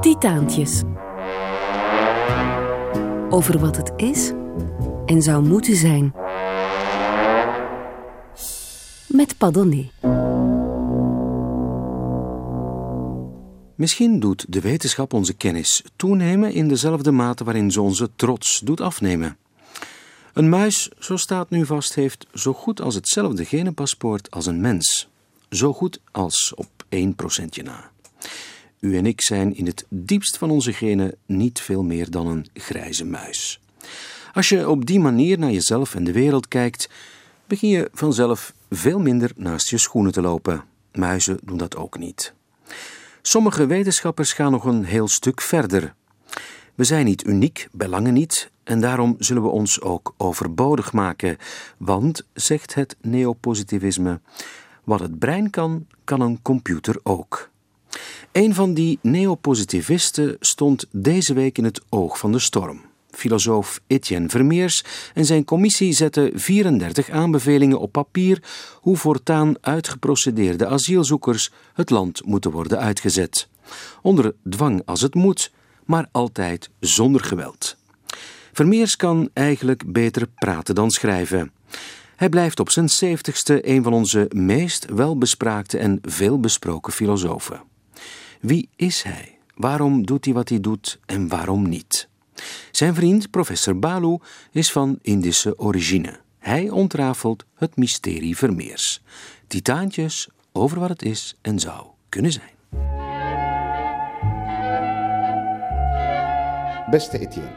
Titaantjes. Over wat het is en zou moeten zijn. Met Padonné. Misschien doet de wetenschap onze kennis toenemen in dezelfde mate waarin ze onze trots doet afnemen. Een muis, zo staat nu vast, heeft zo goed als hetzelfde genenpaspoort als een mens. Zo goed als op één procentje na. U en ik zijn in het diepst van onze genen niet veel meer dan een grijze muis. Als je op die manier naar jezelf en de wereld kijkt, begin je vanzelf veel minder naast je schoenen te lopen. Muizen doen dat ook niet. Sommige wetenschappers gaan nog een heel stuk verder. We zijn niet uniek, bij lange niet, en daarom zullen we ons ook overbodig maken. Want, zegt het neopositivisme, wat het brein kan, kan een computer ook. Een van die neopositivisten stond deze week in het oog van de storm. Filosoof Etienne Vermeers en zijn commissie zetten 34 aanbevelingen op papier hoe voortaan uitgeprocedeerde asielzoekers het land moeten worden uitgezet. Onder dwang als het moet, maar altijd zonder geweld. Vermeers kan eigenlijk beter praten dan schrijven. Hij blijft op zijn zeventigste een van onze meest welbespraakte en veelbesproken filosofen. Wie is hij? Waarom doet hij wat hij doet en waarom niet? Zijn vriend, professor Balu, is van Indische origine. Hij ontrafelt het mysterie Vermeers. Titaantjes over wat het is en zou kunnen zijn. Beste Etienne,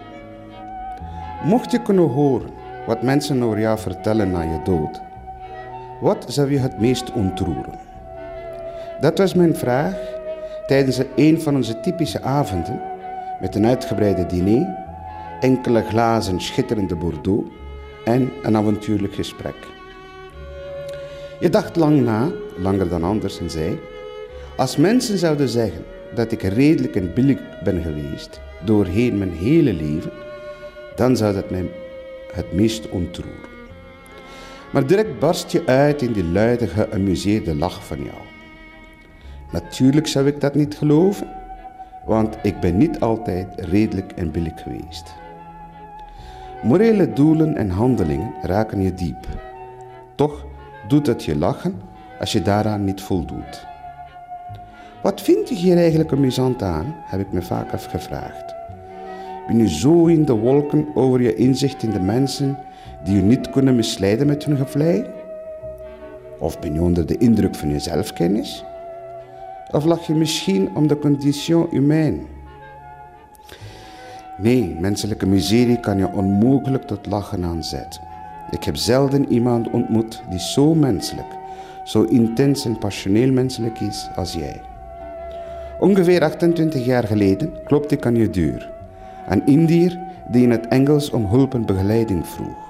mocht je kunnen horen wat mensen over jou vertellen na je dood, wat zou je het meest ontroeren? Dat was mijn vraag tijdens een van onze typische avonden met een uitgebreide diner, enkele glazen schitterende Bordeaux en een avontuurlijk gesprek. Je dacht lang na, langer dan anders, en zei: Als mensen zouden zeggen dat ik redelijk en billig ben geweest doorheen mijn hele leven, dan zou dat mij het meest ontroeren. Maar direct barst je uit in die luide, geamuseerde lach van jou. Natuurlijk zou ik dat niet geloven, want ik ben niet altijd redelijk en billig geweest. Morele doelen en handelingen raken je diep. Toch doet het je lachen als je daaraan niet voldoet. Wat vind je hier eigenlijk amusant aan, heb ik me vaak afgevraagd. Ben je zo in de wolken over je inzicht in de mensen die je niet kunnen misleiden met hun gevlei? Of ben je onder de indruk van je zelfkennis? Of lach je misschien om de condition humaine? Nee, menselijke miserie kan je onmogelijk tot lachen aanzetten. Ik heb zelden iemand ontmoet die zo menselijk, zo intens en passioneel menselijk is als jij. Ongeveer 28 jaar geleden klopte ik aan je deur. Een Indiër die in het Engels om hulp en begeleiding vroeg.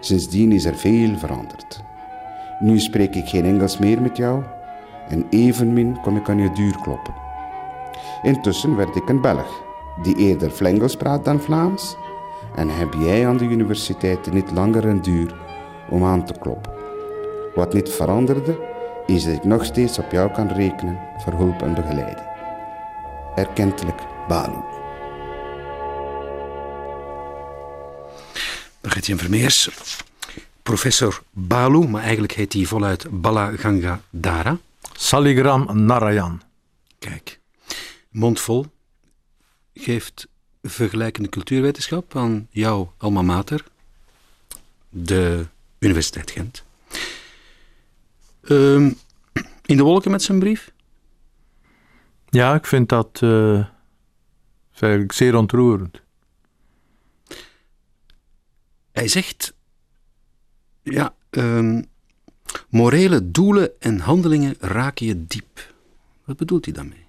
Sindsdien is er veel veranderd. Nu spreek ik geen Engels meer met jou en evenmin kom ik aan je deur kloppen. Intussen werd ik een Belg, die eerder Flengels praat dan Vlaams, en heb jij aan de universiteit niet langer een duur om aan te kloppen. Wat niet veranderde, is dat ik nog steeds op jou kan rekenen voor hulp en begeleiding. Erkentelijk Balu. Etienne Vermeers, professor Balu, maar eigenlijk heet hij voluit Bala Ganga Dara. Saligram Narayan. Kijk, mondvol geeft vergelijkende cultuurwetenschap aan jouw alma mater, de Universiteit Gent. Ehm, in de wolken met zijn brief? Ja, ik vind dat uh, eigenlijk zeer ontroerend. Hij zegt, ja, um, morele doelen en handelingen raken je diep. Wat bedoelt hij daarmee?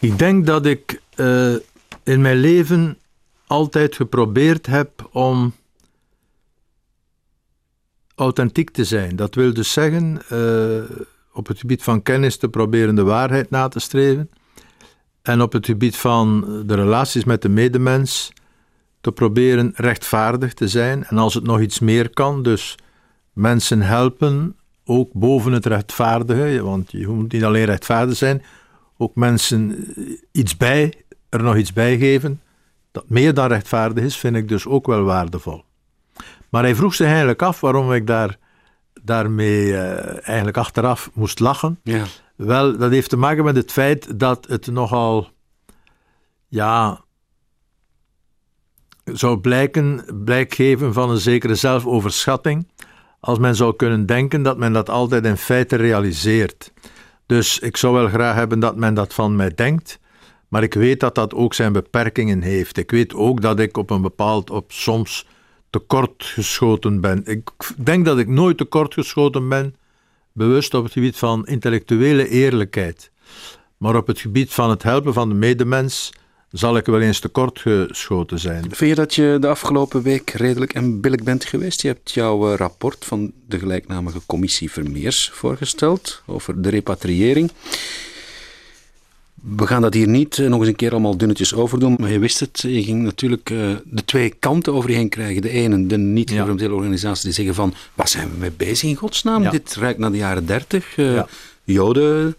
Ik denk dat ik uh, in mijn leven altijd geprobeerd heb om authentiek te zijn. Dat wil dus zeggen, uh, op het gebied van kennis te proberen de waarheid na te streven. En op het gebied van de relaties met de medemens te proberen rechtvaardig te zijn. En als het nog iets meer kan, dus mensen helpen, ook boven het rechtvaardige, want je moet niet alleen rechtvaardig zijn, ook mensen iets bij, er nog iets bij geven, dat meer dan rechtvaardig is, vind ik dus ook wel waardevol. Maar hij vroeg zich eigenlijk af waarom ik daar, daarmee eh, eigenlijk achteraf moest lachen. Ja. Wel, dat heeft te maken met het feit dat het nogal, ja, zou blijken, blijk geven van een zekere zelfoverschatting, als men zou kunnen denken dat men dat altijd in feite realiseert. Dus ik zou wel graag hebben dat men dat van mij denkt, maar ik weet dat dat ook zijn beperkingen heeft. Ik weet ook dat ik op een bepaald, op soms tekortgeschoten ben. Ik denk dat ik nooit tekortgeschoten ben, bewust op het gebied van intellectuele eerlijkheid. Maar op het gebied van het helpen van de medemens zal ik wel eens tekortgeschoten zijn. Vind je dat je de afgelopen week redelijk en billig bent geweest? Je hebt jouw eh, rapport van de gelijknamige commissie Vermeers voorgesteld over de repatriëring. We gaan dat hier niet eh, nog eens een keer allemaal dunnetjes over doen, maar je wist het. Je ging natuurlijk uh, de twee kanten over je heen krijgen. De ene, de niet-governementele ja. organisaties die zeggen van, waar zijn we mee bezig in godsnaam? Ja. Dit ruikt naar de jaren dertig. Ja. Joden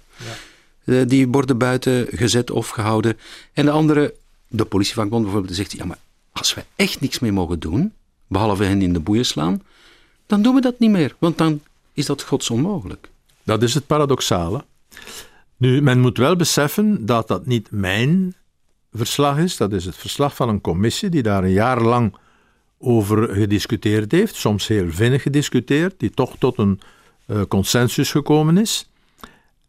die worden buiten gezet of gehouden. En de andere, de politievakbond bijvoorbeeld, zegt, ja maar als we echt niks meer mogen doen, behalve hen in de boeien slaan, dan doen we dat niet meer, want dan is dat godsonmogelijk. Dat is het paradoxale. Nu, men moet wel beseffen dat dat niet mijn verslag is. Dat is het verslag van een commissie die daar een jaar lang over gediscuteerd heeft. Soms heel vinnig gediscuteerd, die toch tot een uh, consensus gekomen is.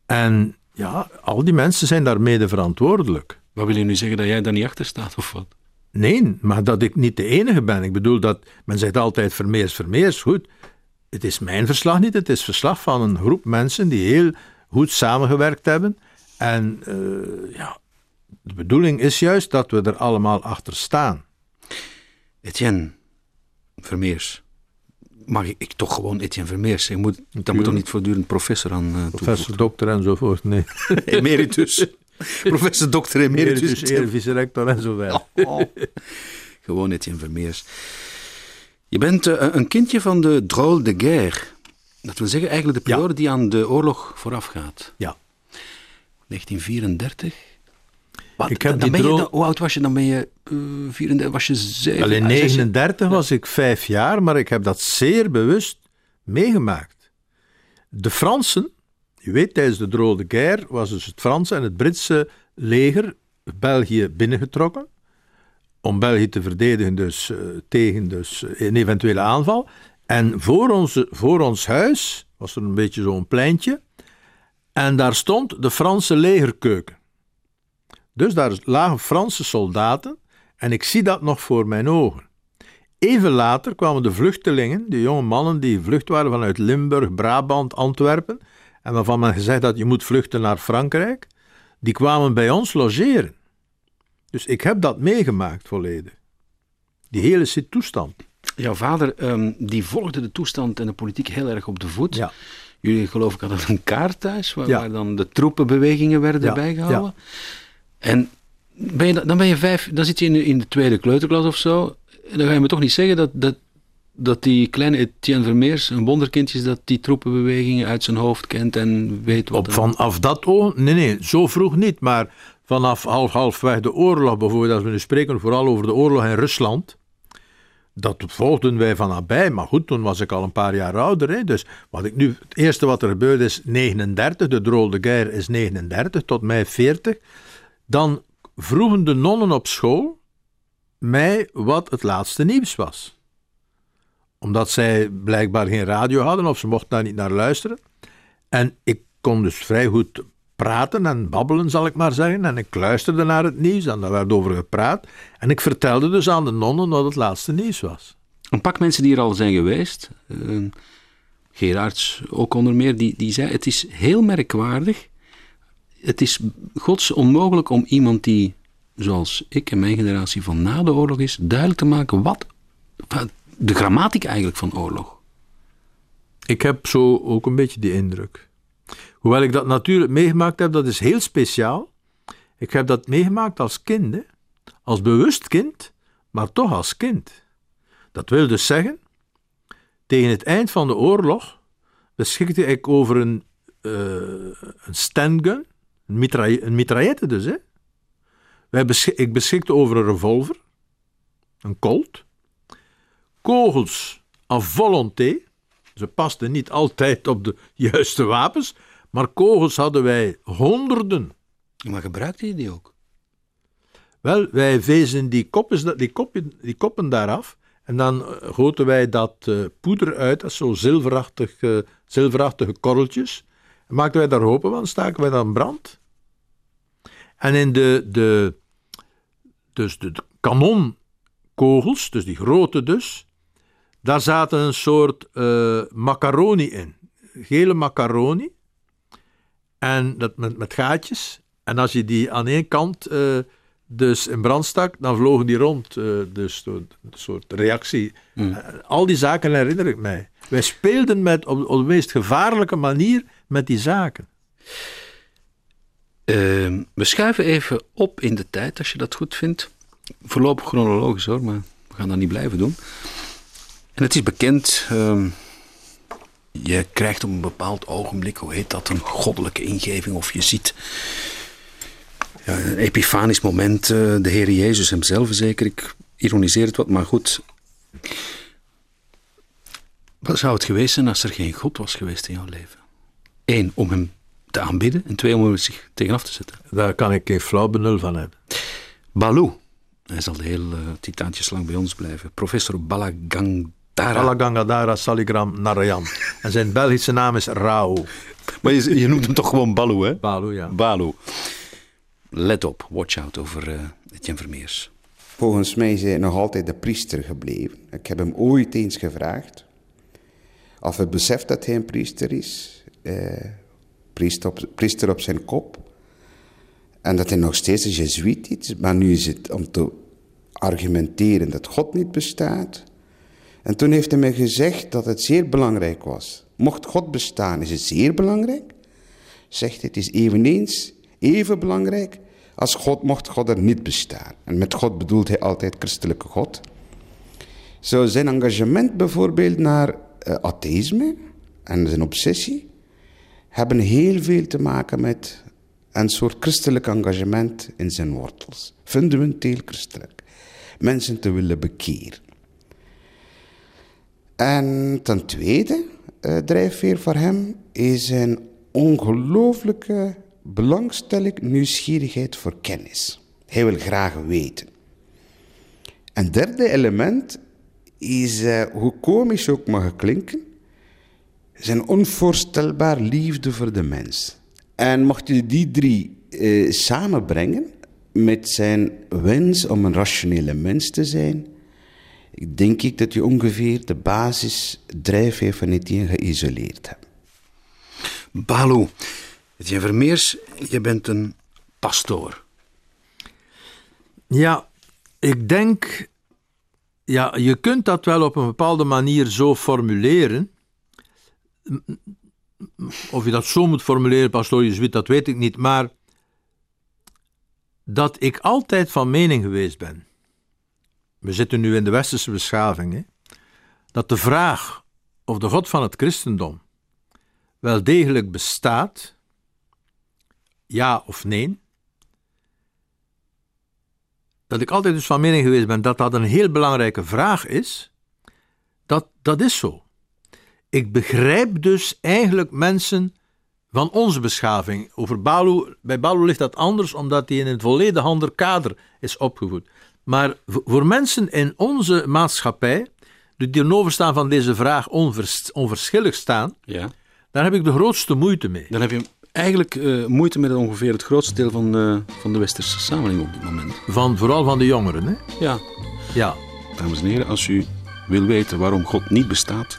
En ja, al die mensen zijn daar mede verantwoordelijk. Wat wil je nu zeggen dat jij daar niet achter staat of wat? Nee, maar dat ik niet de enige ben. Ik bedoel dat men zegt altijd Vermeers, Vermeers. Goed, het is mijn verslag niet. Het is verslag van een groep mensen die heel goed samengewerkt hebben. En uh, ja, de bedoeling is juist dat we er allemaal achter staan. Etienne Vermeers. Mag ik, ik toch gewoon Etienne Vermeers zeggen? Moet, daar moet toch niet voortdurend professor aan uh, Professor, dokter enzovoort, nee. emeritus. professor, dokter, emeritus. emeritus Erevice-rector enzovoort. Oh, oh. Gewoon Etienne Vermeers. Je bent uh, een kindje van de drôle de guerre. Dat wil zeggen eigenlijk de periode ja. die aan de oorlog voorafgaat. Ja. 1934. Ik heb dan die ben je, dan, hoe oud was je? Dan ben je uh, 34, was je 7? Wel in 39 was ik vijf jaar, maar ik heb dat zeer bewust meegemaakt. De Fransen, je weet tijdens de Drôle de Guerre was dus het Franse en het Britse leger België binnengetrokken om België te verdedigen dus, uh, tegen dus, een eventuele aanval. En voor, onze, voor ons huis was er een beetje zo'n pleintje. En daar stond de Franse legerkeuken. Dus daar lagen Franse soldaten. En ik zie dat nog voor mijn ogen. Even later kwamen de vluchtelingen, de jonge mannen die vlucht waren vanuit Limburg, Brabant, Antwerpen. En waarvan men gezegd had: je moet vluchten naar Frankrijk. Die kwamen bij ons logeren. Dus ik heb dat meegemaakt volledig. Die hele toestand. Jouw vader um, die volgde de toestand en de politiek heel erg op de voet. Ja. Jullie geloof ik hadden een kaart thuis waar, ja. waar dan de troepenbewegingen werden ja. bijgehouden. En ben je, dan ben je vijf, dan zit je in de, in de tweede kleuterklas of zo. En dan ga je me toch niet zeggen dat, dat, dat die kleine Etienne Vermeers een wonderkindje is dat die troepenbewegingen uit zijn hoofd kent en weet wat. Op, vanaf dat oog? Nee, nee, zo vroeg niet. Maar vanaf half, halfweg de oorlog bijvoorbeeld, als we nu spreken vooral over de oorlog in Rusland dat volgden wij van nabij. Maar goed, toen was ik al een paar jaar ouder. Hè. Dus wat ik nu, het eerste wat er gebeurde is 39. De Drôle de Guerre is 39 tot mei 40. Dan vroegen de nonnen op school mij wat het laatste nieuws was. Omdat zij blijkbaar geen radio hadden of ze mochten daar niet naar luisteren. En ik kon dus vrij goed praten en babbelen, zal ik maar zeggen. En ik luisterde naar het nieuws en daar werd over gepraat. En ik vertelde dus aan de nonnen wat het laatste nieuws was. Een pak mensen die er al zijn geweest, uh, Gerards ook onder meer, die, die zei: Het is heel merkwaardig. Het is gods onmogelijk om iemand die, zoals ik en mijn generatie van na de oorlog is, duidelijk te maken wat de grammatica eigenlijk van oorlog. Ik heb zo ook een beetje die indruk. Hoewel ik dat natuurlijk meegemaakt heb, dat is heel speciaal. Ik heb dat meegemaakt als kind, als bewust kind, maar toch als kind. Dat wil dus zeggen, tegen het eind van de oorlog beschikte ik over een, uh, een standgun, Een, mitraille, een mitraillette dus, hè. Wij besch ik beschikte over een revolver, een Colt, kogels à volonté. Ze pasten niet altijd op de juiste wapens, maar kogels hadden wij honderden. Maar gebruikte je die ook? Wel, wij vezen die, koppen, die, koppen, die koppen daaraf en dan eh, goten wij dat uh, poeder uit, dat zo zilverachtig, uh, zilverachtige korreltjes. En maakten wij daar hopen van, staken wij dan brand. En in de, de, dus de, de kanonkogels, dus die grote dus, daar zaten een soort uh, macaroni in. Gele macaroni. En dat met, met gaatjes. En als je die aan één kant uh, dus in brand stak, dan vlogen die rond. Uh, dus een soort reactie. Mm. al die zaken herinner ik mij. Wij speelden met, op, op de meest gevaarlijke manier met die zaken. Uh, we schuiven even op in de tijd, als je dat goed vindt. Voorlopig chronologisch hoor, maar we gaan dat niet blijven doen. En het is bekend, uh, je krijgt op een bepaald ogenblik, hoe heet dat, een goddelijke ingeving. Of je ziet ja, een epifanisch moment, uh, de Heer Jezus hemzelf zeker. Ik ironiseer het wat, maar goed. Wat zou het geweest zijn als er geen God was geweest in jouw leven? Eén, om hem te aanbidden en twee, om er zich tegenaf te zetten. Daar kan ik geen flauw benul van hebben. Baloo. Hij zal heel uh, titaantjes lang bij ons blijven. Professor Balagangdara. Balagangdara Saligram Narayan. en zijn Belgische naam is Rao. Maar je, je, noemt hem toch gewoon Baloo, hè? Baloo, ja. Baloo. Let op, watch out over uh, Etienne Vermeers. Volgens mij is hij nog altijd de priester gebleven. Ik heb hem ooit eens gevraagd of hij beseft dat hij een priester is. Uh, priester op, zijn kop. En dat hij nog steeds een jezuïet is. Maar nu is het om te argumenteren dat God niet bestaat. En toen heeft hij mij gezegd dat het zeer belangrijk was. Mocht God bestaan, is het zeer belangrijk. Zegt het is eveneens even belangrijk als God, mocht God er niet bestaan. En met God bedoelt hij altijd christelijke God. Zo zijn engagement bijvoorbeeld naar uh, atheïsme en zijn obsessie hebben heel veel te maken met een soort christelijk engagement in zijn wortels. Fundamenteel christelijk. Mensen te willen bekeren. En ten tweede, uh, drijfveer voor hem is een ongelooflijke belangstelling, nieuwsgierigheid voor kennis. Hij wil graag weten. Een derde element is, uh, hoe komisch ook mag klinken, zijn onvoorstelbaar liefde voor de mens. En mocht je die drie uh, samenbrengen met zijn wens om een rationele mens te zijn, denk ik dat je ongeveer de basisdrijfveer van Etienne geïsoleerd hebt. Baloo, Etienne Vermeers, je bent een pastoor. Ja, ik denk, ja, je kunt dat wel op een bepaalde manier zo formuleren. Of je dat zo moet formuleren, pastoor Jezuïet, dat weet ik niet. Maar dat ik altijd van mening geweest ben. We zitten nu in de westerse beschaving. Hè, dat de vraag of de God van het christendom wel degelijk bestaat, ja of nee, dat ik altijd dus van mening geweest ben dat dat een heel belangrijke vraag is, dat, dat is zo. Ik begrijp dus eigenlijk mensen van onze beschaving. Over Balu, bij Balu ligt dat anders, omdat hij in een volledig ander kader is opgevoed. Maar voor mensen in onze maatschappij, die tegenover staan van deze vraag onvers, onverschillig staan, ja. daar heb ik de grootste moeite mee. Dan heb je eigenlijk uh, moeite met ongeveer het grootste deel van, uh, van de westerse samenleving op dit moment. Van, vooral van de jongeren, hè? Ja. Ja. Dames en heren, als u wil weten waarom God niet bestaat,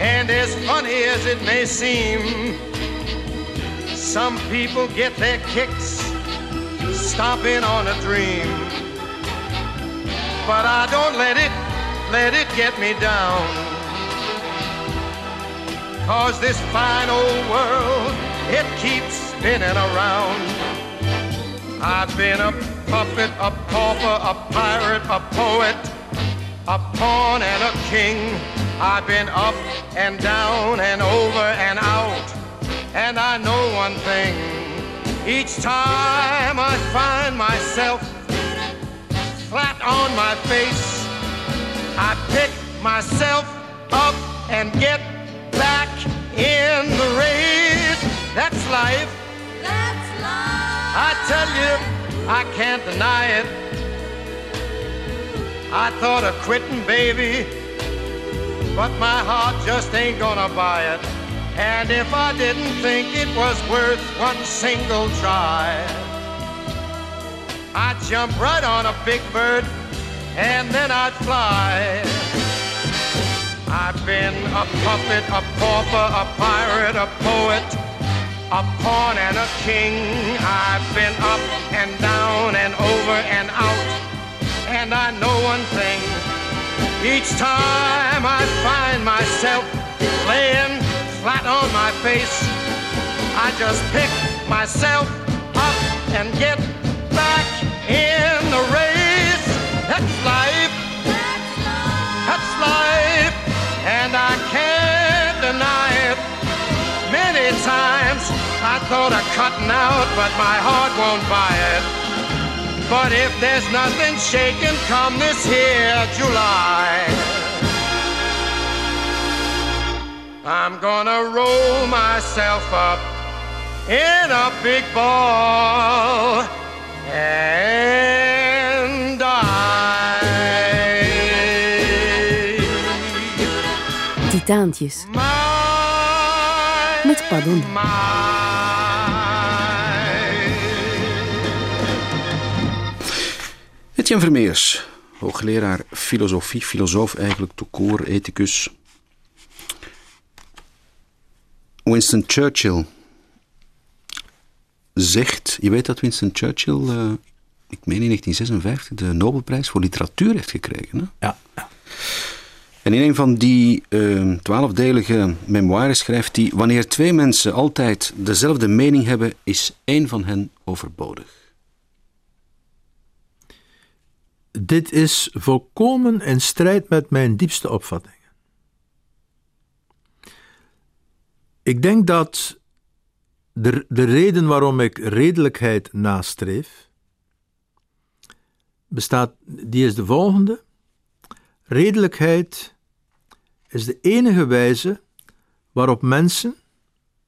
And as funny as it may seem, Some people get their kicks stomping on a dream. But I don't let it, let it get me down. Cause this fine old world, it keeps spinning around. I've been a puppet, a pauper, a pirate, a poet, a pawn and a king. I've been up and down and over and out. And I know one thing. Each time I find myself flat on my face, I pick myself up and get back in the race. That's life. That's life. I tell you, I can't deny it. I thought of quitting, baby, but my heart just ain't gonna buy it. And if I didn't think it was worth one single try, I'd jump right on a big bird and then I'd fly. I've been a puppet, a pauper, a pirate, a poet, a pawn and a king. I've been up and down and over and out. And I know one thing. Each time I find myself laying flat on my face, I just pick myself up and get back in the race. That's life. That's life. And I can't deny it. Many times I thought of cutting out, but my heart won't buy it. But if there's nothing shaking come this here July, I'm gonna roll myself up in a big ball and die. Titaantjes. My, Met pardon. Etienne Vermeers, hoogleraar filosofie, filosoof eigenlijk, toekoor, ethicus. Winston Churchill zegt, je weet dat Winston Churchill, eh, ik meen in 1956, de Nobelprijs voor literatuur heeft gekregen. Hè? Ja. En in een van die eh, twaalfdelige memoires schrijft hij: Wanneer twee mensen altijd dezelfde mening hebben, is één van hen overbodig. Dit is volkomen in strijd met mijn diepste opvattingen. Ik denk dat de, de reden waarom ik redelijkheid nastreef, bestaat, die is de volgende. Redelijkheid is de enige wijze waarop mensen,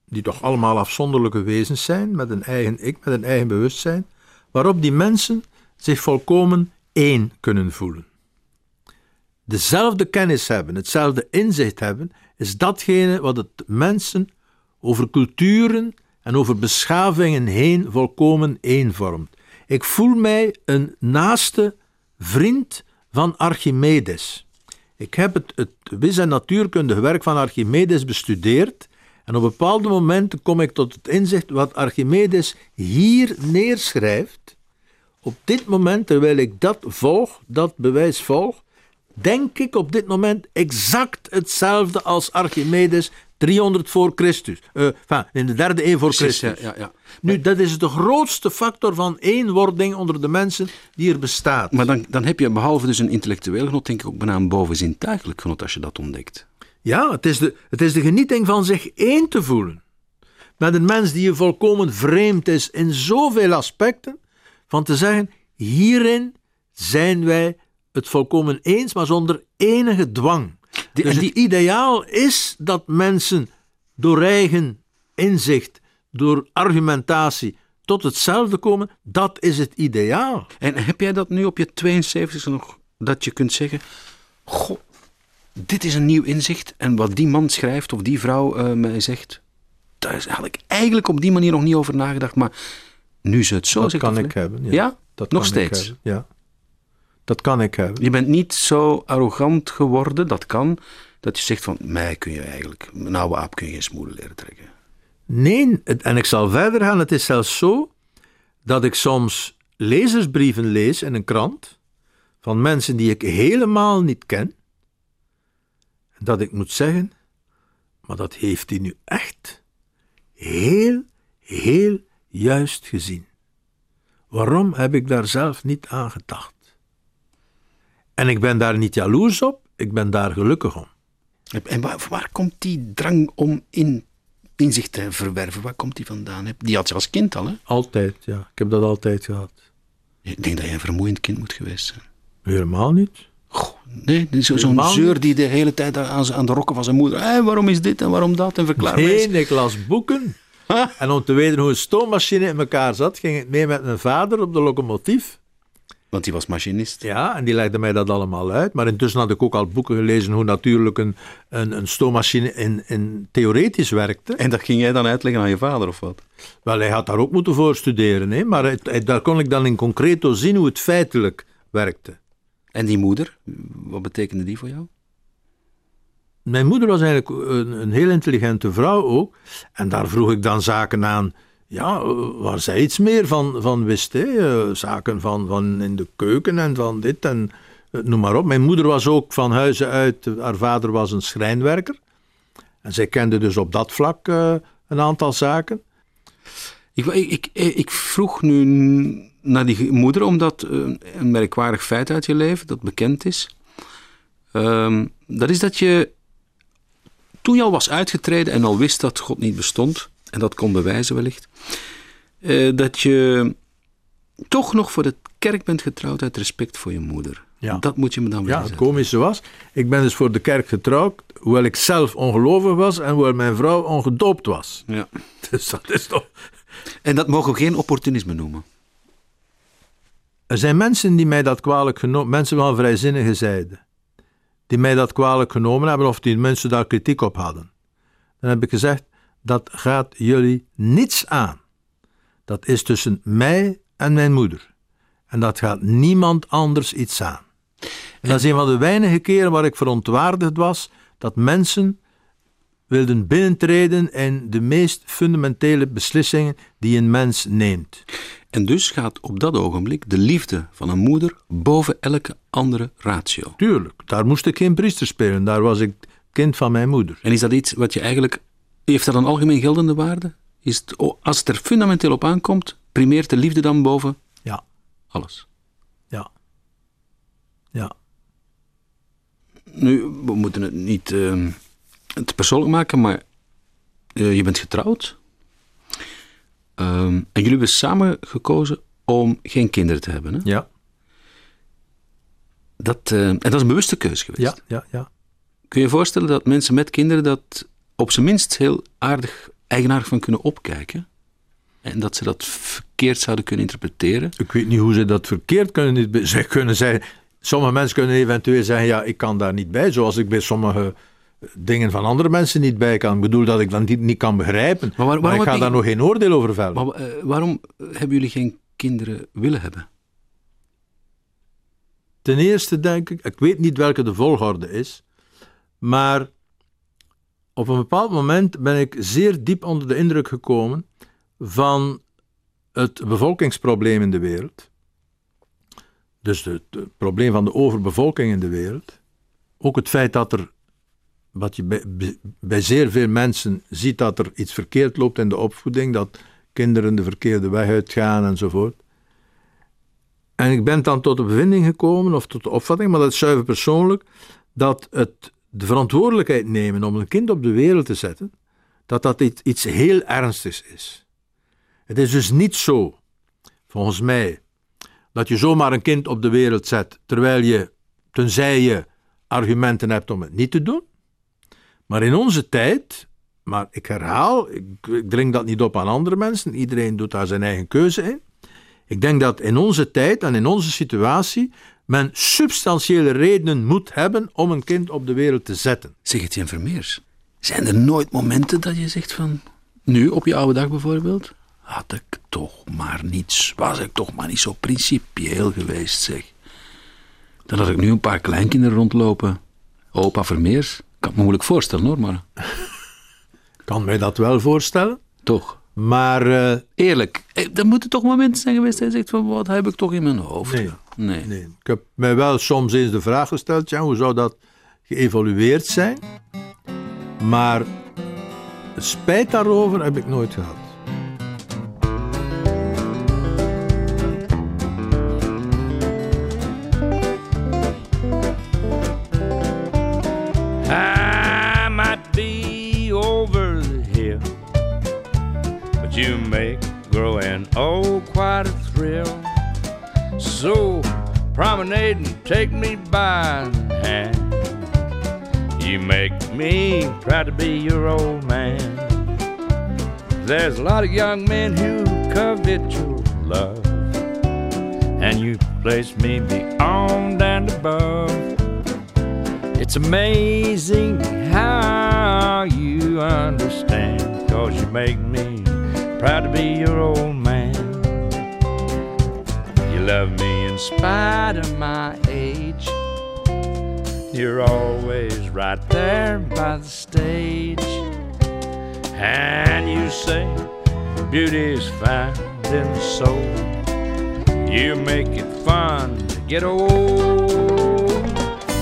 die toch allemaal afzonderlijke wezens zijn, met een eigen ik, met een eigen bewustzijn, waarop die mensen zich volkomen één kunnen voelen. Dezelfde kennis hebben, hetzelfde inzicht hebben, is datgene wat het mensen over culturen en over beschavingen heen volkomen één vormt. Ik voel mij een naaste vriend van Archimedes. Ik heb het, het wis- en natuurkundige werk van Archimedes bestudeerd en op bepaalde momenten kom ik tot het inzicht wat Archimedes hier neerschrijft. Op dit moment, terwijl ik dat volg, dat bewijs volg, denk ik op dit moment exact hetzelfde als Archimedes 300 voor Christus. Enfin, in de derde eeuw voor Precies, Christus. ja, ja, ja. Nu, dat is de grootste factor van eenwording onder de mensen die er bestaat. Maar dan, dan heb je behalve dus een intellectueel genot, denk ik ook bijna een bovenzintuigelijk genot als je dat ontdekt. Ja, het is, de, het is de genieting van zich één te voelen. Met een mens die je volkomen vreemd is in zoveel aspecten, van te zeggen, hierin zijn wij het volkomen eens, maar zonder enige dwang. Die- dus en het ideaal is dat mensen door eigen inzicht, door argumentatie, tot hetzelfde komen. Dat is het ideaal. En heb jij dat nu op je 72 nog, dat je kunt zeggen, goh, dit is een nieuw inzicht en wat die man schrijft of die vrouw eh, mij zegt, daar is eigenlijk, eigenlijk op die manier nog niet over nagedacht, maar nu ze het zo dat kan ik hebben. Ja, Ja? dat nog steeds. Ja, dat kan ik hebben. Je bent niet zo arrogant geworden, dat kan, dat je zegt van, mij kun je eigenlijk, een oude aap kun je geen smoelen leren trekken. Nee, en ik zal verder gaan. Het is zelfs zo dat ik soms lezersbrieven lees in een krant van mensen die ik helemaal niet ken. Dat ik moet zeggen, maar dat heeft hij nu echt heel, heel juist gezien. Waarom heb ik daar zelf niet aan gedacht? En ik ben daar niet jaloers op, ik ben daar gelukkig om. En waar, waar komt die drang om in, inzicht te verwerven? Waar komt die vandaan? Die had je als kind al, hè? Altijd, ja. Ik heb dat altijd gehad. Ik denk dat je een vermoeiend kind moet geweest zijn. Helemaal niet. Goh, nee, zo- zo'n zeur die de hele tijd aan, aan de rokken van zijn moeder. Hé, waarom is dit en waarom dat? En verklaar mij eens. Nee, ik las boeken. En om te weten hoe een stoommachine in elkaar zat, ging ik mee met mijn vader op de locomotief. Want die was machinist. Ja, en die legde mij dat allemaal uit. Maar intussen had ik ook al boeken gelezen hoe natuurlijk een, een, een stoommachine in, in theoretisch werkte. En dat ging jij dan uitleggen aan je vader of wat? Wel, hij had daar ook moeten voor studeren. Hè? Maar het- het- daar kon ik dan in concreto zien hoe het feitelijk werkte. En die moeder, wat betekende die voor jou? Mijn moeder was eigenlijk een, een heel intelligente vrouw ook. En daar vroeg ik dan zaken aan, ja, waar zij iets meer van, van wist. Hè? Eh, Zaken van, van in de keuken en van dit en eh, noem maar op. Mijn moeder was ook van huizen uit, haar vader was een schrijnwerker. En zij kende dus op dat vlak eh, een aantal zaken. Ik, ik, ik, vroeg nu naar die moeder, omdat een merkwaardig feit uit je leven, dat bekend is. Ehm, dat is dat je, toen je al was uitgetreden en al wist dat God niet bestond, en dat kon bewijzen wellicht, eh, dat je toch nog voor de kerk bent getrouwd uit respect voor je moeder. Ja. Dat moet je me dan wel Ja, het komische was, ik ben dus voor de kerk getrouwd, hoewel ik zelf ongelovig was en hoewel mijn vrouw ongedoopt was. Ja. Dus dat is toch... En dat mogen we geen opportunisme noemen. Er zijn mensen die mij dat kwalijk genomen, mensen van vrijzinnige zijde, die mij dat kwalijk genomen hebben of die mensen daar kritiek op hadden. Dan heb ik gezegd, dat gaat jullie niets aan. Dat is tussen mij en mijn moeder. En dat gaat niemand anders iets aan. En dat is een van de weinige keren waar ik verontwaardigd was dat mensen wilden binnentreden in de meest fundamentele beslissingen die een mens neemt. En dus gaat op dat ogenblik de liefde van een moeder boven elke andere ratio. Tuurlijk, daar moest ik geen priester spelen. Daar was ik kind van mijn moeder. En is dat iets wat je eigenlijk. Heeft dat een algemeen geldende waarde? Is het, oh, als het er fundamenteel op aankomt, primeert de liefde dan boven Ja, alles? ja. Ja. Nu, we moeten het niet eh, te persoonlijk maken, maar eh, je bent getrouwd. Ehm, en jullie hebben samen gekozen om geen kinderen te hebben. Hè? Ja, Dat, eh, en dat is een bewuste keuze geweest. ja, ja, ja. Kun je je voorstellen dat mensen met kinderen dat op zijn minst heel aardig, eigenaardig van kunnen opkijken? En dat ze dat verkeerd zouden kunnen interpreteren? Ik weet niet hoe ze dat verkeerd kunnen. Ze kunnen zeggen, sommige mensen kunnen eventueel zeggen, ja, ik kan daar niet bij. Zoals ik bij sommige dingen van andere mensen niet bij kan. Ik bedoel dat ik dat niet, niet kan begrijpen. Maar waar- waarom ik ga daar nog geen oordeel over vellen. Maar eh, waarom hebben jullie geen kinderen willen hebben? Ten eerste denk ik, ik weet niet welke de volgorde is, maar op een bepaald moment ben ik zeer diep onder de indruk gekomen van het bevolkingsprobleem in de wereld. Dus het probleem van de overbevolking in de wereld. Ook het feit dat er, wat je bij, zeer veel mensen ziet, dat er iets verkeerd loopt in de opvoeding, dat kinderen de verkeerde weg uitgaan enzovoort. En ik ben dan tot de bevinding gekomen, of tot de opvatting, maar dat is zuiver persoonlijk, dat het de verantwoordelijkheid nemen om een kind op de wereld te zetten, dat dat iets heel ernstigs is. Het is dus niet zo, volgens mij, dat je zomaar een kind op de wereld zet, terwijl je, tenzij je argumenten hebt om het niet te doen. Maar in onze tijd, maar ik herhaal, ik, ik dring dat niet op aan andere mensen, iedereen doet daar zijn eigen keuze in. Ik denk dat in onze tijd en in onze situatie men substantiële redenen moet hebben om een kind op de wereld te zetten. Zeg het, Jan Vermeers. Zijn er nooit momenten dat je zegt van... Nu, op je oude dag bijvoorbeeld... Had ik toch maar niet... Was ik toch maar niet zo principieel geweest, zeg. Dan had ik nu een paar kleinkinderen rondlopen. Opa Vermeers. Kan me moeilijk voorstellen, hoor, maar... Ik kan mij dat wel voorstellen. Toch? Maar eh, Eerlijk. Eh, Er moeten toch momenten zijn geweest dat je zegt van wat heb ik toch in mijn hoofd? Nee. Nee. nee, ik heb mij wel soms eens de vraag gesteld, ja, hoe zou dat geëvolueerd zijn? Maar spijt daarover heb ik nooit gehad. Old quite a thrill. So promenade and take me by the hand. You make me proud to be your old man. There's a lot of young men who covet your love, and you place me beyond and above. It's amazing how you understand, cause you make me proud to be your old man. Love me in spite of my age. You're always right there by the stage. And you say beauty is found in the soul. You make it fun to get old.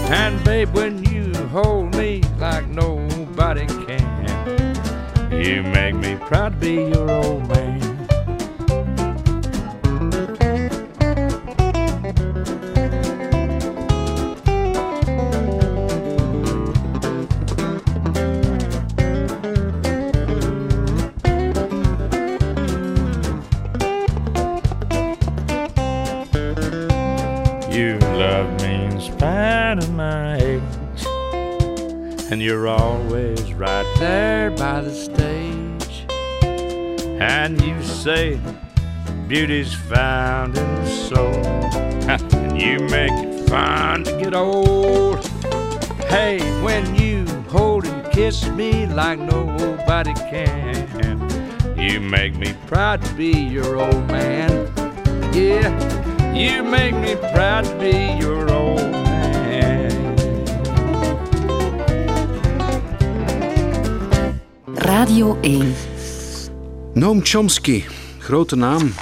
And babe, when you hold me like nobody can, you make me proud to be your old man. And you're always right there by the stage. And you say beauty's found in the soul, and you make it fun to get old. Hey, when you hold and kiss me like nobody can, you make me proud to be your old man. Yeah, you make me proud to be your Radio 1. Noam Chomsky, grote naam.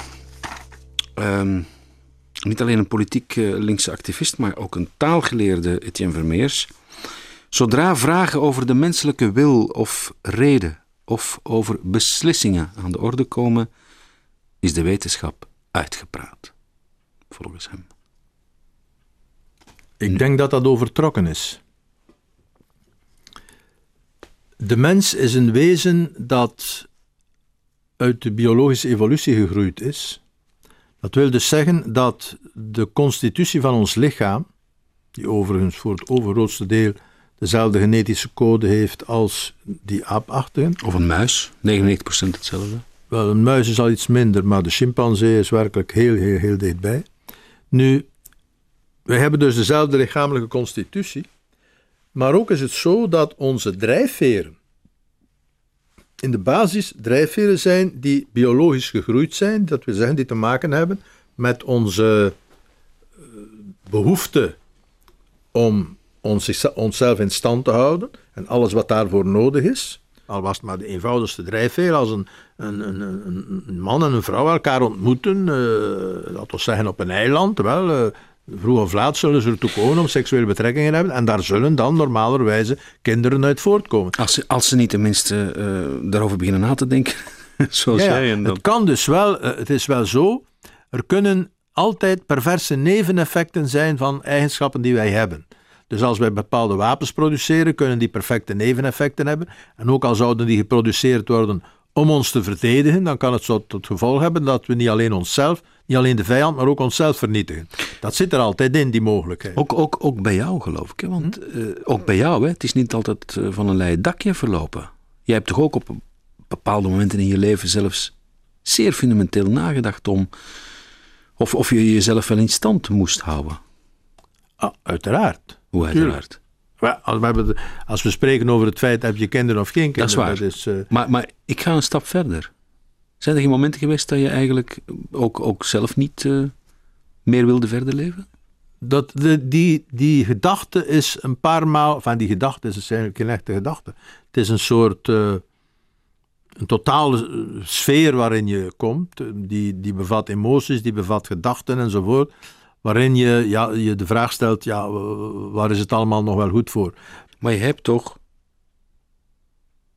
Ehm, niet alleen een politiek eh, linkse activist, maar ook een taalgeleerde Etienne Vermeers. Zodra vragen over de menselijke wil of reden of over beslissingen aan de orde komen, is de wetenschap uitgepraat. Volgens hem. Ik denk dat dat overtrokken is. De mens is een wezen dat uit de biologische evolutie gegroeid is. Dat wil dus zeggen dat de constitutie van ons lichaam, die overigens voor het overgrootste deel dezelfde genetische code heeft als die aapachtigen. Of een muis, 99% hetzelfde. Wel, een muis is al iets minder, maar de chimpansee is werkelijk heel, heel, heel dichtbij. Nu, wij hebben dus dezelfde lichamelijke constitutie, maar ook is het zo dat onze drijfveren in de basis drijfveren zijn die biologisch gegroeid zijn, dat wil zeggen die te maken hebben met onze eh, behoefte om ons, onszelf in stand te houden en alles wat daarvoor nodig is. Al was het maar de eenvoudigste drijfveer, als een, een, een, een, man en een vrouw elkaar ontmoeten, uh, laten we zeggen op een eiland, wel, uh, vroeg of laat zullen ze ertoe komen om seksuele betrekkingen te hebben en daar zullen dan normalerwijze kinderen uit voortkomen. Als ze, als ze niet tenminste uh, daarover beginnen na te denken, zoals ja, jij. En dan... Het kan dus wel, het is wel zo, er kunnen altijd perverse neveneffecten zijn van eigenschappen die wij hebben. Dus als wij bepaalde wapens produceren, kunnen die perfecte neveneffecten hebben. En ook al zouden die geproduceerd worden om ons te verdedigen, dan kan het zo tot gevolg hebben dat we niet alleen onszelf, niet alleen de vijand, maar ook onszelf vernietigen. Dat zit er altijd in, die mogelijkheid. Ook, ook, ook bij jou, geloof ik. Hè? Want hm? uh, ook bij jou, hè? het is niet altijd uh, van een leien dakje verlopen. Jij hebt toch ook op bepaalde momenten in je leven zelfs zeer fundamenteel nagedacht om. of, of je jezelf wel in stand moest houden. Ah, uiteraard. Hoe uiteraard? Als we, als we spreken over het feit, heb je kinderen of geen kinderen? Dat is waar. Dat is, uh... maar, maar ik ga een stap verder. Zijn er geen momenten geweest dat je eigenlijk ook, ook zelf niet uh, meer wilde verder leven? Dat de, die, die gedachte is een paar maal, van die gedachte is eigenlijk geen echte gedachte. Het is een soort uh, een totale eh, sfeer waarin je komt. eh, Die, die bevat emoties, die bevat gedachten enzovoort. Waarin je ja, je de vraag stelt, ja, waar is het allemaal nog wel goed voor? Maar je hebt toch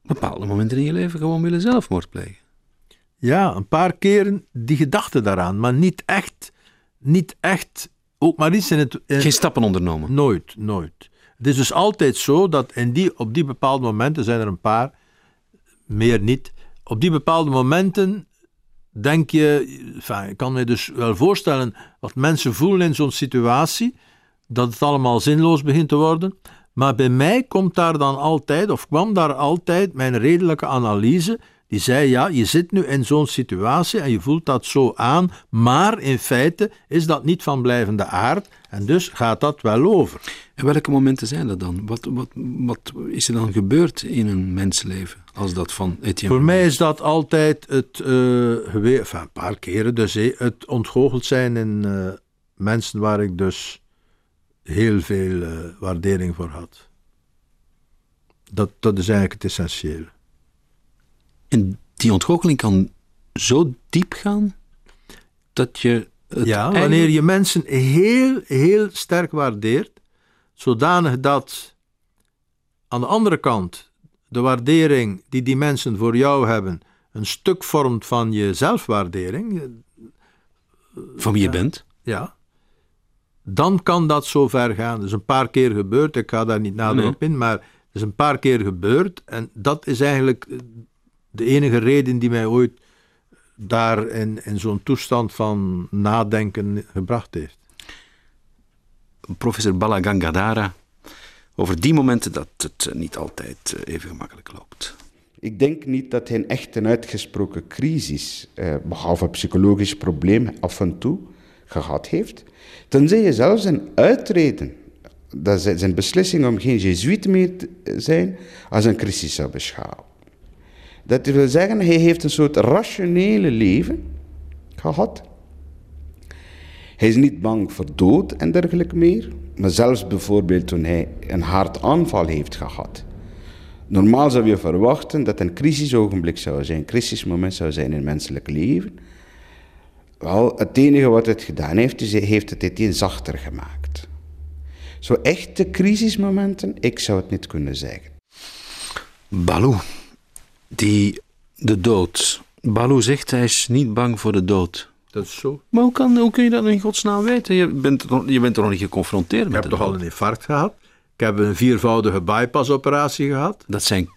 bepaalde momenten in je leven gewoon willen zelfmoord plegen. Ja, een paar keren die gedachte daaraan, maar niet echt, niet echt, ook maar iets in het... in- Geen stappen ondernomen. Nooit, nooit. Het is dus altijd zo dat in die, op die bepaalde momenten, zijn er een paar, meer niet, op die bepaalde momenten denk je, enfin, ik kan me dus wel voorstellen wat mensen voelen in zo'n situatie, dat het allemaal zinloos begint te worden. Maar bij mij komt daar dan altijd, of kwam daar altijd mijn redelijke analyse, die zei, ja, je zit nu in zo'n situatie en je voelt dat zo aan, maar in feite is dat niet van blijvende aard en dus gaat dat wel over. En welke momenten zijn dat dan? Wat, wat, wat is er dan gebeurd in een mensenleven als dat van Etienne? Voor mij is dat altijd het, enfin, een paar keren dus, het ontgoocheld zijn in eh, mensen waar ik dus heel veel eh, waardering voor had. Dat, dat is eigenlijk het essentiële. En die ontgoocheling kan zo diep gaan dat je. Het ja, wanneer je mensen heel, heel sterk waardeert, zodanig dat aan de andere kant de waardering die die mensen voor jou hebben een stuk vormt van je zelfwaardering, van wie je bent. ja, dan kan dat zo ver gaan. Dat is een paar keer gebeurd, ik ga daar niet nader Nee. op in, maar het is een paar keer gebeurd en dat is eigenlijk de enige reden die mij ooit daar in, in zo'n toestand van nadenken gebracht heeft. Professor Balagangadara. Over die momenten dat het eh, niet altijd eh, even gemakkelijk loopt. Ik denk niet dat hij een echt een uitgesproken crisis, eh, behalve een psychologisch probleem, af en toe gehad heeft. Tenzij je zelfs een uitreden, dat zijn zijn beslissing om geen jezuïet meer te zijn, als een crisis zou beschouwen. Dat wil zeggen, hij heeft een soort rationele leven gehad. Hij is niet bang voor dood en dergelijke meer. Maar zelfs bijvoorbeeld toen hij een hartaanval heeft gehad. Normaal zou je verwachten dat een crisisogenblik zou zijn, een crisismoment zou zijn in het menselijk leven. Wel, het enige wat het gedaan heeft, is hij heeft het meteen zachter gemaakt. Zo echte crisismomenten, ik zou het niet kunnen zeggen. Baloo. Die, de dood. Baloo zegt hij is niet bang voor de dood. Dat is zo. Maar hoe, kan, hoe kun je dat in godsnaam weten? Je bent, er nog- je bent er nog niet geconfronteerd Ik met heb de toch al dood. een infarct gehad. Ik heb een viervoudige bypassoperatie gehad. Dat zijn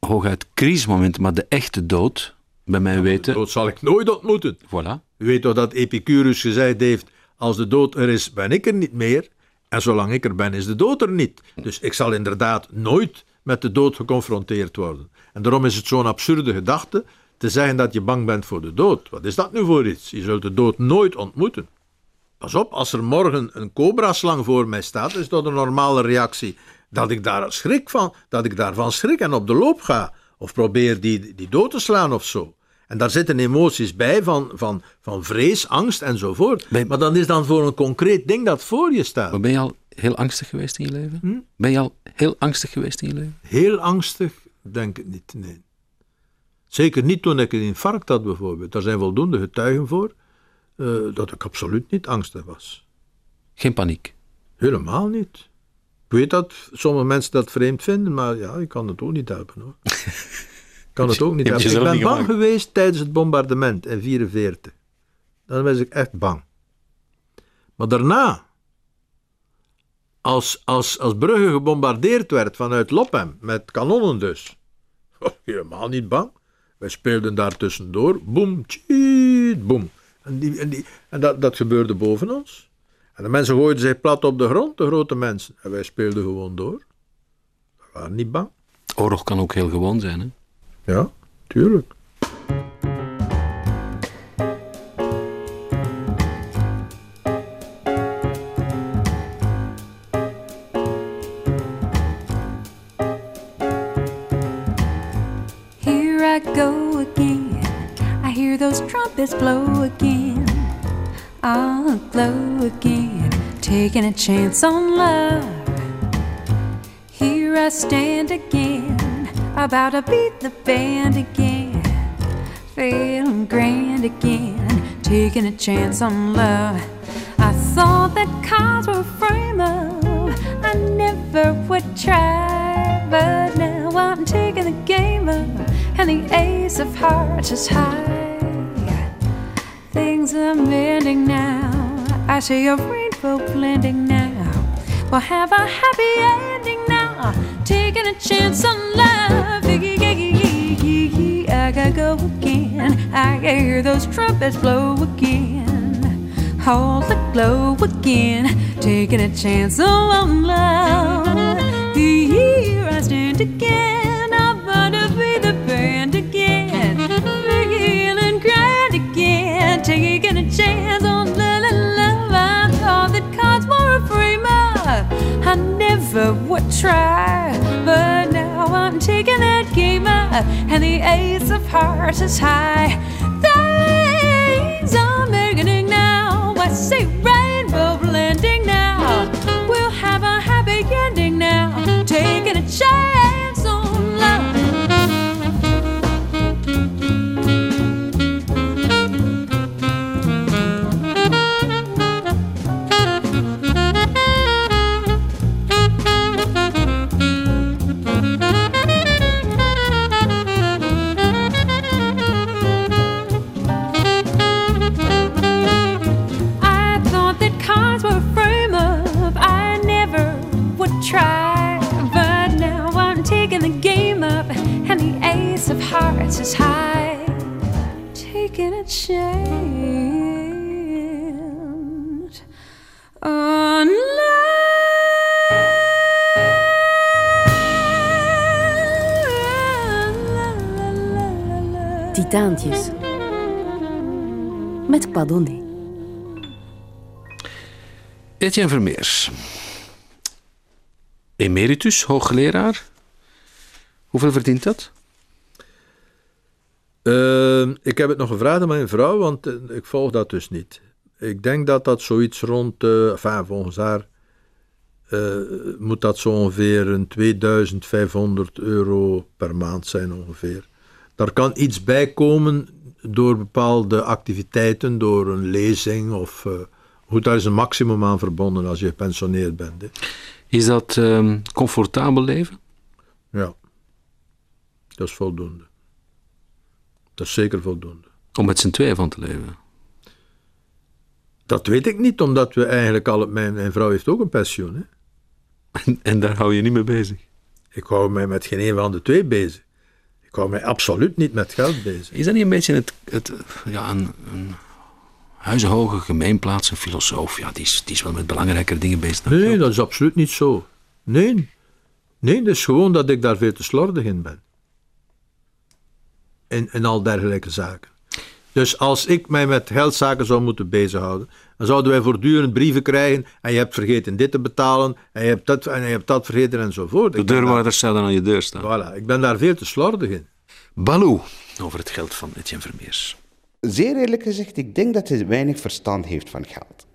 hooguit crisismomenten, maar de echte dood, bij mij weten... Dat zal ik nooit ontmoeten. Voilà. U weet toch dat Epicurus gezegd heeft: als de dood er is, ben ik er niet meer. En zolang ik er ben, is de dood er niet. Dus ik zal inderdaad nooit met de dood geconfronteerd worden. En daarom is het zo'n absurde gedachte te zeggen dat je bang bent voor de dood. Wat is dat nu voor iets? Je zult de dood nooit ontmoeten. Pas op, als er morgen een cobra-slang voor mij staat, is dat een normale reactie. Dat ik daar schrik van, dat ik daarvan schrik en op de loop ga. Of probeer die, die dood te slaan of zo. En daar zitten emoties bij van, van, van vrees, angst enzovoort. Maar dan is dan voor een concreet ding dat voor je staat. Maar ben je al heel angstig geweest in je leven? Hm? Ben je al heel angstig geweest in je leven? Heel angstig, denk ik niet, nee. Zeker niet toen ik een infarct had bijvoorbeeld. Daar zijn voldoende getuigen voor eh, dat ik absoluut niet angstig was. Geen paniek. Helemaal niet. Ik weet dat sommige mensen dat vreemd vinden, maar ja, ik kan het ook niet helpen hoor. Ik kan het ook niet helpen. Ik ben bang geweest tijdens het bombardement in 1944. Dan was ik echt bang. Maar daarna, als, als, als Brugge gebombardeerd werd vanuit Lopem, met kanonnen dus, helemaal niet bang. Wij speelden daar tussendoor, boem, tjiet, boem. En, die, en, die, en dat, dat gebeurde boven ons. En de mensen gooiden zich plat op de grond, de grote mensen. En wij speelden gewoon door. We waren niet bang. Oorlog kan ook heel gewoon zijn, hè? Ja, tuurlijk. Trumpets blow again. I'll blow again, taking a chance on love. Here I stand again, about to beat the band again. feeling grand again, taking a chance on love. I thought that cards were a frame up, I never would try, but now I'm taking the game up, and the ace of hearts is high. Things are mending now. I see a rainbow blending now. We'll have a happy ending now. Taking a chance on love. I gotta go again. I can hear those trumpets blow again. Hold the glow again. Taking a chance on love. Here I stand again. Never would try. But now I'm taking that game up. And the ace of hearts is high. Things are beginning now. I say rainbow blending now. We'll have a happy ending now. Taking a chance is high. Taking a chance on love. Titaantjes. Met Padonné. Etienne Vermeers. Emeritus, hoogleraar. Hoeveel verdient dat? Eh, ik heb het nog gevraagd aan mijn vrouw, want eh, ik volg dat dus niet. Ik denk dat dat zoiets rond, eh enfin, volgens haar eh, moet dat zo ongeveer een 2500 euro per maand zijn ongeveer. Daar kan iets bij komen door bepaalde activiteiten, door een lezing of... goed, daar is een maximum aan verbonden als je gepensioneerd bent. Hè. Is dat ehm, comfortabel leven? Ja, dat is voldoende. Dat is zeker voldoende. Om met z'n tweeën van te leven? Dat weet ik niet, omdat we eigenlijk al... Mijn, mijn vrouw heeft ook een pensioen. Hè? En, en daar hou je niet mee bezig? Ik hou mij met geen een van de twee bezig. Ik hou mij absoluut niet met geld bezig. Is dat niet een beetje het, het, ja, een, een huizenhoge gemeenplaats, een filosoof? Ja, die is, die is wel met belangrijkere dingen bezig. dan Nee, geld. dat is absoluut niet zo. Nee. Nee, dat is gewoon dat ik daar veel te slordig in ben. En, en al dergelijke zaken. Dus als ik mij met geldzaken zou moeten bezighouden, dan zouden wij voortdurend brieven krijgen en je hebt vergeten dit te betalen en je hebt dat, en je hebt dat vergeten enzovoort. De deurwaarders zouden aan je deur staan. Voilà, ik ben daar veel te slordig in. Baloo, over het geld van Etienne Vermeers. Zeer eerlijk gezegd, ik denk dat hij weinig verstand heeft van geld.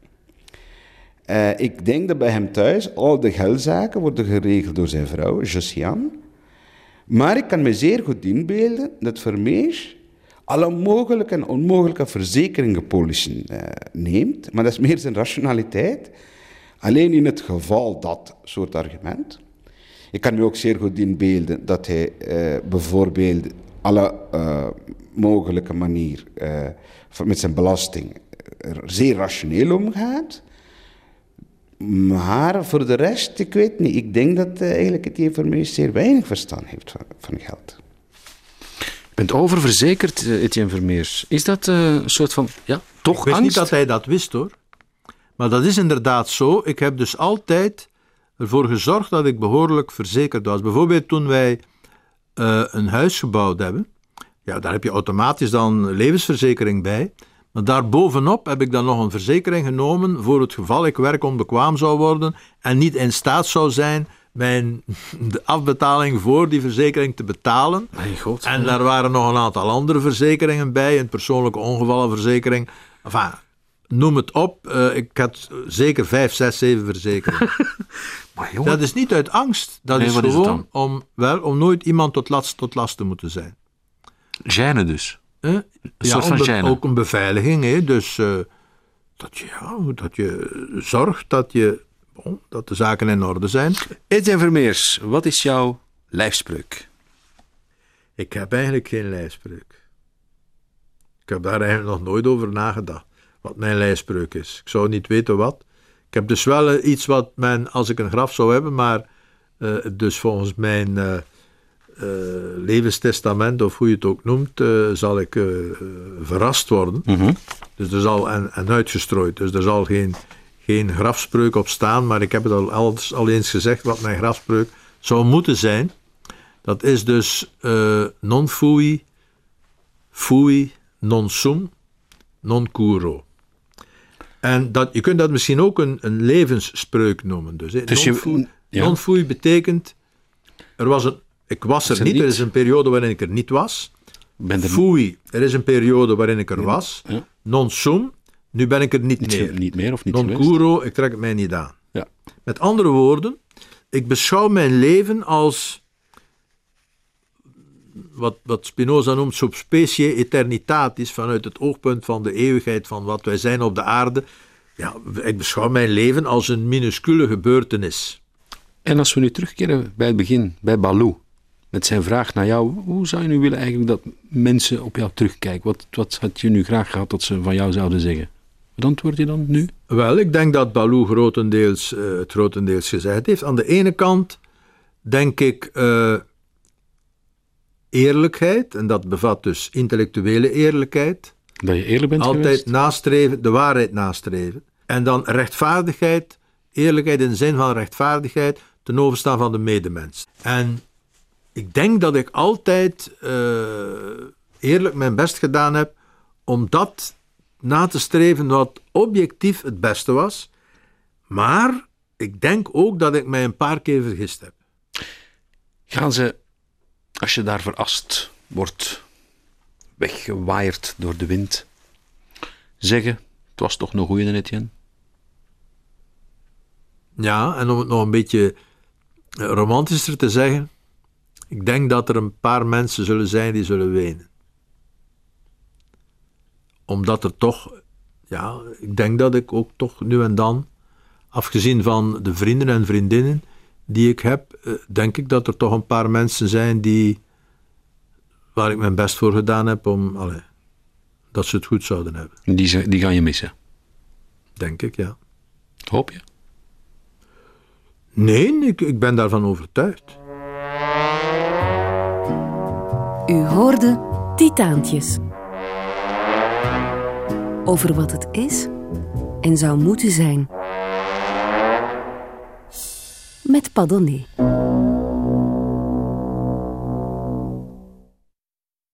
Eh, ik denk dat bij hem thuis al de geldzaken worden geregeld door zijn vrouw, Josiane. Maar ik kan me zeer goed inbeelden dat Vermeers alle mogelijke en onmogelijke verzekeringenpolissen eh, neemt. Maar dat is meer zijn rationaliteit. Alleen in het geval dat soort argument. Ik kan me ook zeer goed inbeelden dat hij eh, bijvoorbeeld alle eh, mogelijke manier eh, van- met zijn belasting er zeer rationeel omgaat. Maar voor de rest, ik weet niet. Ik denk dat eh, eigenlijk het Vermeers zeer weinig verstand heeft van, van geld. Je bent oververzekerd, eh, Etienne Vermeers. Is dat eh, een soort van, ja, toch Ik wist angst? niet dat hij dat wist hoor. Maar dat is inderdaad zo. Ik heb dus altijd ervoor gezorgd dat ik behoorlijk verzekerd was. Bijvoorbeeld toen wij eh, een huis gebouwd hebben. Ja, daar heb je automatisch dan levensverzekering bij. Maar daarbovenop heb ik dan nog een verzekering genomen voor het geval ik werkonbekwaam zou worden en niet in staat zou zijn mijn de afbetaling voor die verzekering te betalen. Mijn god. En daar waren nog een aantal andere verzekeringen bij, een persoonlijke ongevallenverzekering. Enfin, noem het op. eh, ik had zeker vijf, zes, zeven verzekeringen. Maar jongen, dat is niet uit angst. Dat Nee, is gewoon om, wel, om nooit iemand tot last, tot last te moeten zijn. gêne dus. Een Ja, soort van ook een beveiliging. Hè? Dus eh, dat, je, ja, dat je zorgt dat, je, bon, dat de zaken in orde zijn. Etienne Vermeers, wat is jouw lijfspreuk? Ik heb eigenlijk geen lijfspreuk. Ik heb daar eigenlijk nog nooit over nagedacht. Wat mijn lijfspreuk is. Ik zou niet weten wat. Ik heb dus wel eh, iets wat men, als ik een graf zou hebben, maar eh, dus volgens mijn eh, eh, levenstestament, of hoe je het ook noemt, eh, zal ik eh, verrast worden. Dus er zal, en, en uitgestrooid. Dus er zal geen, geen grafspreuk op staan, maar ik heb het al, al, al eens gezegd wat mijn grafspreuk zou moeten zijn. Dat is dus non fui, fui, non sum, non curo. En dat, je kunt dat misschien ook een, een levensspreuk noemen. Dus. Dus non, je- fui, ja. non fui betekent, er was een, ik was er er niet, er is een periode waarin ik er niet was. Ben er Fui, er is een periode waarin ik er was. ja. Non sum, nu ben ik er niet, niet, meer. niet meer of niet non curo, ik trek het mij niet aan. Ja. Met andere woorden, ik beschouw mijn leven als wat, wat Spinoza noemt subspecie eternitatis, vanuit het oogpunt van de eeuwigheid van wat wij zijn op de aarde. Ja, ik beschouw mijn leven als een minuscule gebeurtenis. En als we nu terugkeren bij het begin, bij Baloo, met zijn vraag naar jou, hoe zou je nu willen eigenlijk dat mensen op jou terugkijken? Wat, wat had je nu graag gehad dat ze van jou zouden zeggen? Wat antwoord je dan nu? Wel, ik denk dat Baloo grotendeels, eh, het grotendeels gezegd heeft. Aan de ene kant denk ik eh, eerlijkheid, en dat bevat dus intellectuele eerlijkheid. Dat je eerlijk bent Altijd geweest? nastreven, de waarheid nastreven. En dan rechtvaardigheid, eerlijkheid in de zin van rechtvaardigheid ten overstaan van de medemens. En ik denk dat ik altijd eh, eerlijk mijn best gedaan heb om dat na te streven wat objectief het beste was. Maar ik denk ook dat ik mij een paar keer vergist heb. Gaan ze, als je daar verast wordt, weggewaaid door de wind, zeggen, het was toch een goeie Etienne? Ja, en om het nog een beetje eh, romantischer te zeggen, ik denk dat er een paar mensen zullen zijn die zullen wenen. Omdat er toch, ja, ik denk dat ik ook toch nu en dan, afgezien van de vrienden en vriendinnen die ik heb, eh, denk ik dat er toch een paar mensen zijn die, waar ik mijn best voor gedaan heb om, allee, dat ze het goed zouden hebben. Die, die gaan je missen. Denk ik, ja. Hoop je? Nee, ik, ik ben daarvan overtuigd. Hoorde Titaantjes. Over wat het is en zou moeten zijn. Met Padonné.